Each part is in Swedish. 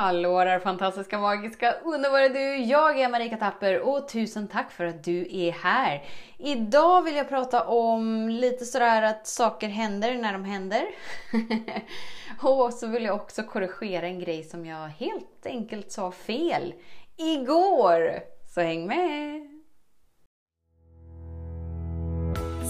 Hallå där fantastiska, magiska, underbara du! Jag är Marika Tapper och tusen tack för att du är här! Idag vill jag prata om lite sådär att saker händer när de händer. och så vill jag också korrigera en grej som jag helt enkelt sa fel igår. Så häng med!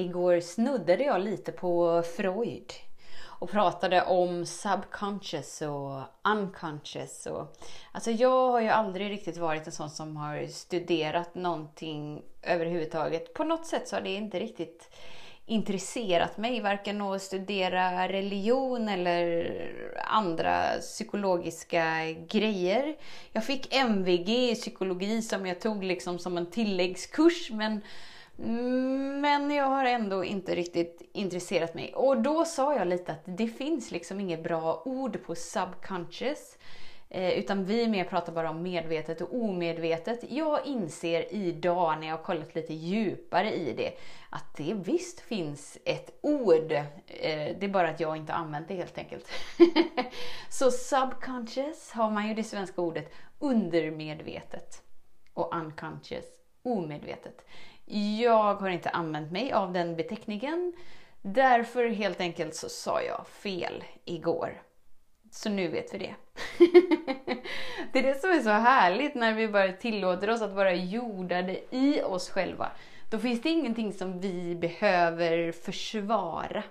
Igår snuddade jag lite på Freud och pratade om subconscious och unconscious. Och, alltså jag har ju aldrig riktigt varit en sån som har studerat någonting överhuvudtaget. På något sätt så har det inte riktigt intresserat mig, varken att studera religion eller andra psykologiska grejer. Jag fick MVG i psykologi som jag tog liksom som en tilläggskurs, men men jag har ändå inte riktigt intresserat mig. Och då sa jag lite att det finns liksom inget bra ord på subconscious. Eh, utan vi mer pratar bara om medvetet och omedvetet. Jag inser idag när jag har kollat lite djupare i det att det visst finns ett ord. Eh, det är bara att jag inte har använt det helt enkelt. Så subconscious har man ju det svenska ordet undermedvetet och unconscious omedvetet. Jag har inte använt mig av den beteckningen. Därför helt enkelt så sa jag fel igår. Så nu vet vi det. det är det som är så härligt när vi bara tillåter oss att vara jordade i oss själva. Då finns det ingenting som vi behöver försvara.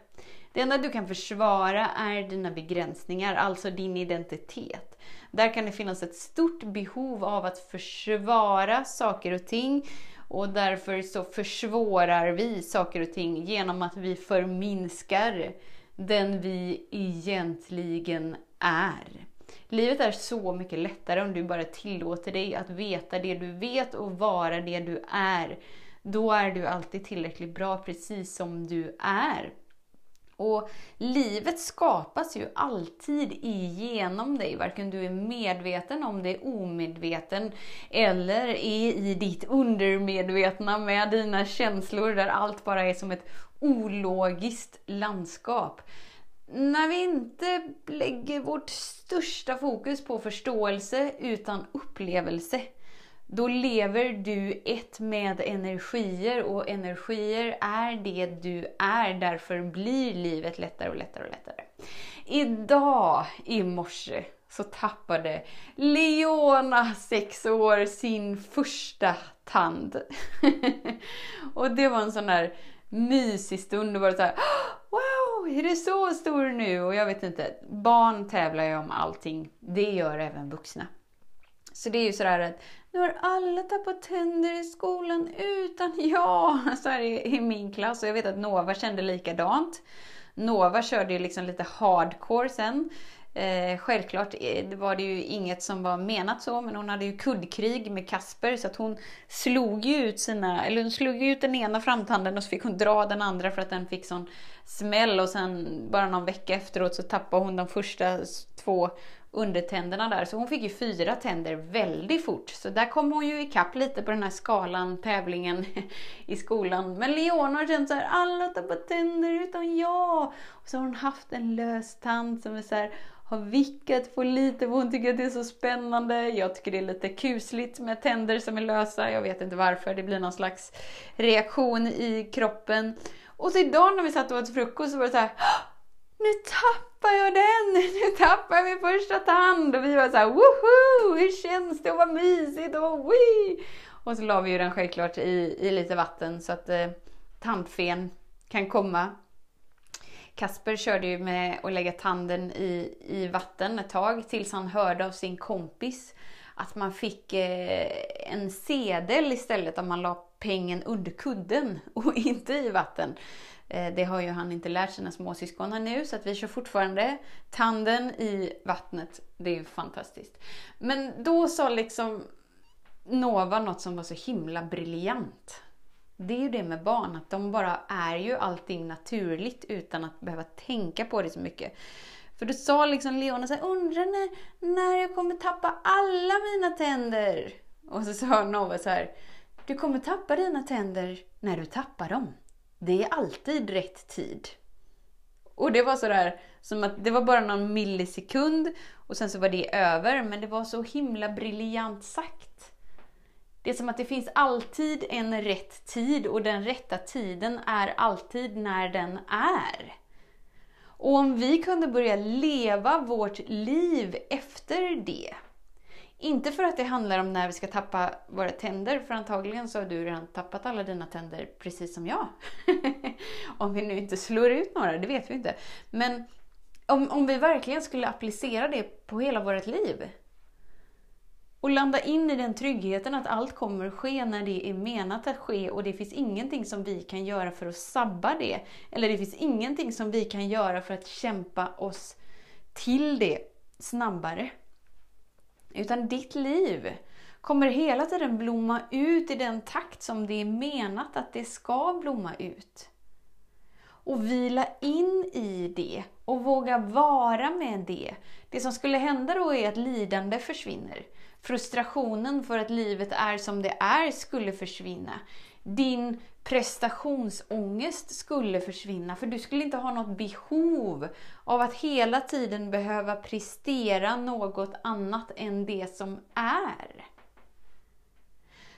Det enda du kan försvara är dina begränsningar, alltså din identitet. Där kan det finnas ett stort behov av att försvara saker och ting och därför så försvårar vi saker och ting genom att vi förminskar den vi egentligen är. Livet är så mycket lättare om du bara tillåter dig att veta det du vet och vara det du är. Då är du alltid tillräckligt bra precis som du är. Och livet skapas ju alltid igenom dig, varken du är medveten om det, omedveten eller är i ditt undermedvetna med dina känslor där allt bara är som ett ologiskt landskap. När vi inte lägger vårt största fokus på förståelse utan upplevelse då lever du ett med energier och energier är det du är. Därför blir livet lättare och lättare och lättare. Idag i morse så tappade Leona, 6 år, sin första tand. och det var en sån där mysig stund. Det var så här, Wow, är du så stor nu? Och jag vet inte, barn tävlar ju om allting. Det gör även vuxna. Så det är ju sådär att nu har alla tappat tänder i skolan utan jag. Så här i, i min klass. Och jag vet att Nova kände likadant. Nova körde ju liksom lite hardcore sen. Eh, självklart eh, var det ju inget som var menat så, men hon hade ju kuddkrig med Kasper så att hon slog ju ut sina, eller hon slog ut den ena framtanden och så fick hon dra den andra för att den fick sån smäll och sen bara någon vecka efteråt så tappade hon de första två undertänderna där. Så hon fick ju fyra tänder väldigt fort. Så där kom hon ju ikapp lite på den här skalan, tävlingen i skolan. Men Leona har känt såhär, alla tappar tänder utom jag. Och så har hon haft en lös tand som är så här, har vickat på lite för hon tycker att det är så spännande. Jag tycker det är lite kusligt med tänder som är lösa. Jag vet inte varför. Det blir någon slags reaktion i kroppen. Och så idag när vi satt och åt frukost så var det så här, nu tappar jag den! Nu tappar jag min första tand! Och vi var så här, woho! Hur känns det? Och vad mysigt! Och, wii! och så la vi ju den självklart i, i lite vatten så att eh, tandfen kan komma. Kasper körde ju med att lägga tanden i, i vatten ett tag tills han hörde av sin kompis att man fick eh, en sedel istället om man la pengen under kudden och inte i vatten. Eh, det har ju han inte lärt sina småsyskon nu så att vi kör fortfarande tanden i vattnet. Det är ju fantastiskt. Men då sa liksom Nova något som var så himla briljant. Det är ju det med barn, att de bara är ju allting naturligt utan att behöva tänka på det så mycket. För då sa liksom Leona så här, undrar när, när jag kommer tappa alla mina tänder. Och så sa Nova så här, du kommer tappa dina tänder när du tappar dem. Det är alltid rätt tid. Och det var sådär, som att det var bara någon millisekund och sen så var det över, men det var så himla briljant sagt. Det är som att det finns alltid en rätt tid och den rätta tiden är alltid när den är. Och om vi kunde börja leva vårt liv efter det. Inte för att det handlar om när vi ska tappa våra tänder, för antagligen så har du redan tappat alla dina tänder precis som jag. om vi nu inte slår ut några, det vet vi inte. Men om, om vi verkligen skulle applicera det på hela vårt liv och landa in i den tryggheten att allt kommer ske när det är menat att ske och det finns ingenting som vi kan göra för att sabba det. Eller det finns ingenting som vi kan göra för att kämpa oss till det snabbare. Utan ditt liv kommer hela tiden blomma ut i den takt som det är menat att det ska blomma ut. Och vila in i det och våga vara med det. Det som skulle hända då är att lidande försvinner. Frustrationen för att livet är som det är skulle försvinna. Din prestationsångest skulle försvinna för du skulle inte ha något behov av att hela tiden behöva prestera något annat än det som är.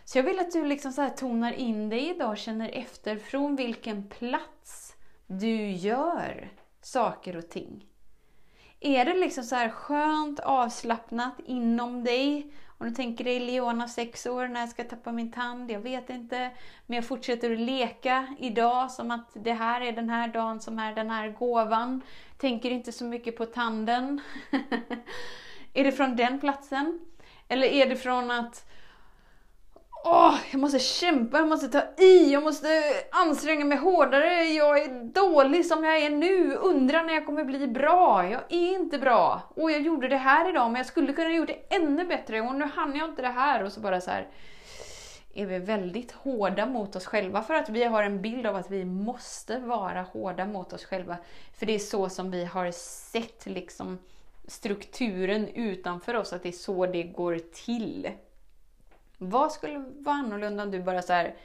Så jag vill att du liksom så här tonar in dig idag och känner efter från vilken plats du gör saker och ting. Är det liksom så här skönt avslappnat inom dig? Om du tänker dig Leona, sex år, när jag ska tappa min tand, jag vet inte. Men jag fortsätter att leka idag som att det här är den här dagen som är den här gåvan. Tänker inte så mycket på tanden. är det från den platsen? Eller är det från att Åh, jag måste kämpa, jag måste ta i, jag måste anstränga mig hårdare. Jag är dålig som jag är nu. Undrar när jag kommer bli bra. Jag är inte bra. Och jag gjorde det här idag, men jag skulle kunna gjort det ännu bättre. Och nu hann jag inte det här. Och så bara så här är vi väldigt hårda mot oss själva för att vi har en bild av att vi måste vara hårda mot oss själva. För det är så som vi har sett liksom strukturen utanför oss, att det är så det går till. Vad skulle vara annorlunda om du bara så här,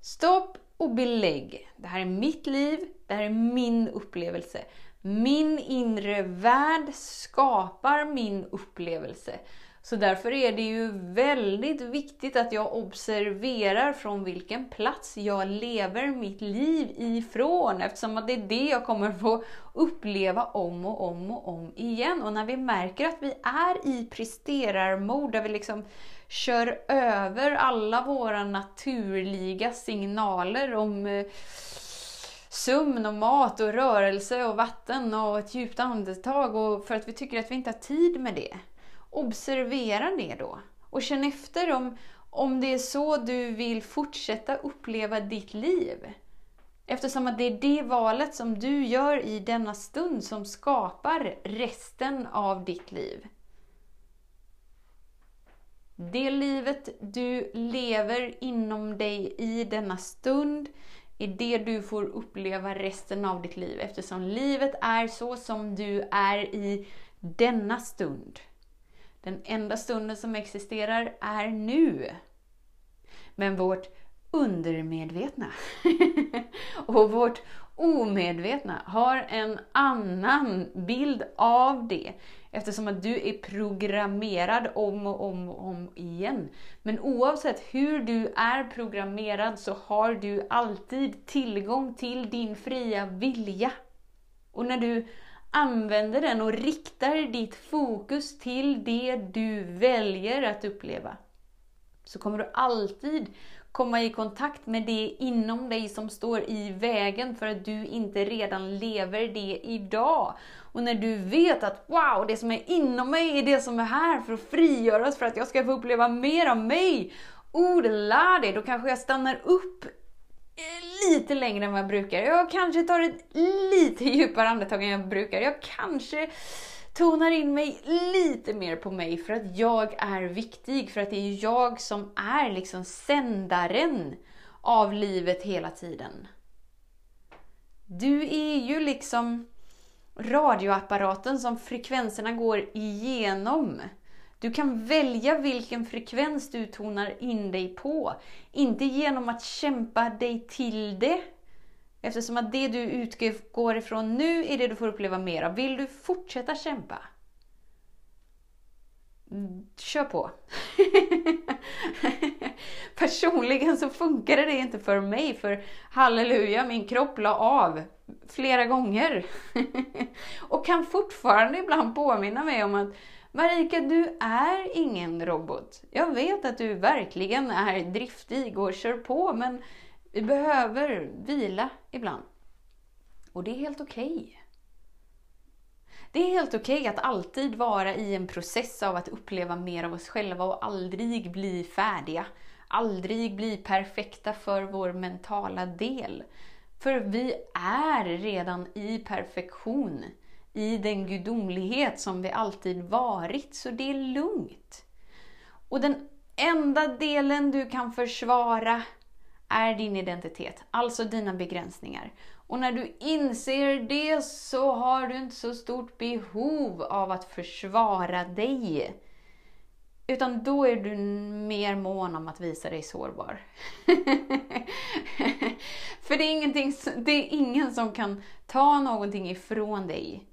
stopp och belägg. Det här är mitt liv, det här är min upplevelse. Min inre värld skapar min upplevelse. Så därför är det ju väldigt viktigt att jag observerar från vilken plats jag lever mitt liv ifrån. Eftersom att det är det jag kommer få uppleva om och om och om igen. Och när vi märker att vi är i presterarmod där vi liksom kör över alla våra naturliga signaler om eh, sömn och mat och rörelse och vatten och ett djupt andetag och för att vi tycker att vi inte har tid med det. Observera det då och känn efter om, om det är så du vill fortsätta uppleva ditt liv. Eftersom att det är det valet som du gör i denna stund som skapar resten av ditt liv. Det livet du lever inom dig i denna stund är det du får uppleva resten av ditt liv eftersom livet är så som du är i denna stund. Den enda stunden som existerar är nu. Men vårt undermedvetna och vårt omedvetna har en annan bild av det. Eftersom att du är programmerad om och om och om igen. Men oavsett hur du är programmerad så har du alltid tillgång till din fria vilja. Och när du använder den och riktar ditt fokus till det du väljer att uppleva så kommer du alltid komma i kontakt med det inom dig som står i vägen för att du inte redan lever det idag. Och när du vet att wow, det som är inom mig är det som är här för att frigöras för att jag ska få uppleva mer av mig. Oh, det lär dig, då kanske jag stannar upp eh, lite längre än vad jag brukar. Jag kanske tar ett lite djupare andetag än jag brukar. Jag kanske tonar in mig lite mer på mig för att jag är viktig, för att det är jag som är liksom sändaren av livet hela tiden. Du är ju liksom radioapparaten som frekvenserna går igenom. Du kan välja vilken frekvens du tonar in dig på. Inte genom att kämpa dig till det. Eftersom att det du utgår ifrån nu är det du får uppleva mer av. Vill du fortsätta kämpa? Mm, kör på! Personligen så funkade det inte för mig, för halleluja, min kropp la av flera gånger. och kan fortfarande ibland påminna mig om att Marika, du är ingen robot. Jag vet att du verkligen är driftig och kör på, men vi behöver vila ibland. Och det är helt okej. Okay. Det är helt okej okay att alltid vara i en process av att uppleva mer av oss själva och aldrig bli färdiga. Aldrig bli perfekta för vår mentala del. För vi är redan i perfektion i den gudomlighet som vi alltid varit, så det är lugnt. Och den enda delen du kan försvara är din identitet, alltså dina begränsningar. Och när du inser det så har du inte så stort behov av att försvara dig. Utan då är du mer mån om att visa dig sårbar. För det är, ingenting, det är ingen som kan ta någonting ifrån dig.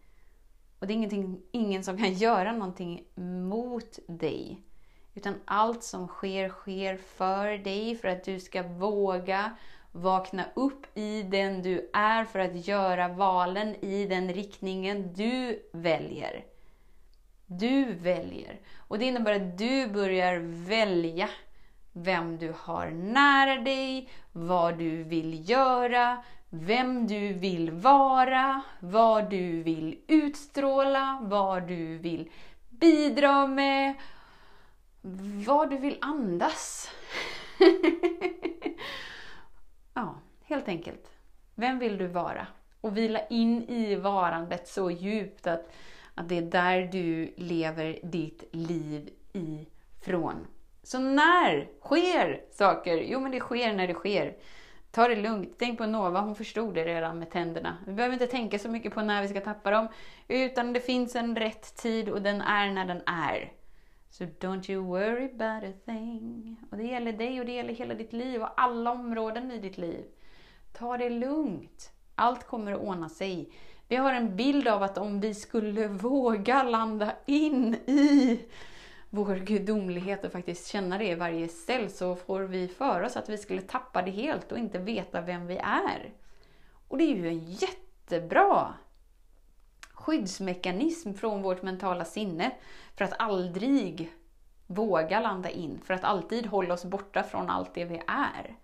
Och det är ingen som kan göra någonting mot dig. Utan allt som sker, sker för dig, för att du ska våga vakna upp i den du är, för att göra valen i den riktningen du väljer. Du väljer. Och det innebär att du börjar välja vem du har nära dig, vad du vill göra, vem du vill vara, vad du vill utstråla, vad du vill bidra med, vad du vill andas. ja, helt enkelt. Vem vill du vara? Och vila in i varandet så djupt att, att det är där du lever ditt liv ifrån. Så när sker saker? Jo, men det sker när det sker. Ta det lugnt. Tänk på Nova, hon förstod det redan med tänderna. Vi behöver inte tänka så mycket på när vi ska tappa dem. Utan det finns en rätt tid och den är när den är. So don't you worry about a thing. Och det gäller dig och det gäller hela ditt liv och alla områden i ditt liv. Ta det lugnt. Allt kommer att ordna sig. Vi har en bild av att om vi skulle våga landa in i vår gudomlighet och faktiskt känna det i varje cell så får vi för oss att vi skulle tappa det helt och inte veta vem vi är. Och det är ju en jättebra skyddsmekanism från vårt mentala sinne för att aldrig våga landa in, för att alltid hålla oss borta från allt det vi är.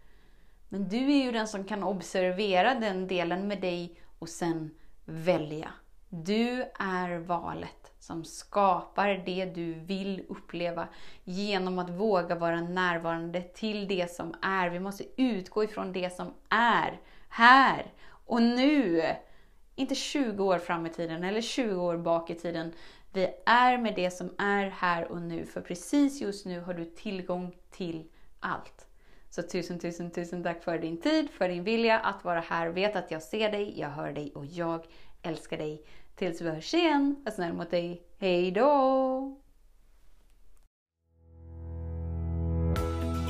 Men du är ju den som kan observera den delen med dig och sen välja. Du är valet som skapar det du vill uppleva genom att våga vara närvarande till det som är. Vi måste utgå ifrån det som är här och nu. Inte 20 år fram i tiden eller 20 år bak i tiden. Vi är med det som är här och nu, för precis just nu har du tillgång till allt. Så tusen, tusen, tusen tack för din tid, för din vilja att vara här. Vet att jag ser dig, jag hör dig och jag älskar dig. Tills vi hörs igen, var snäll mot dig. Hej då!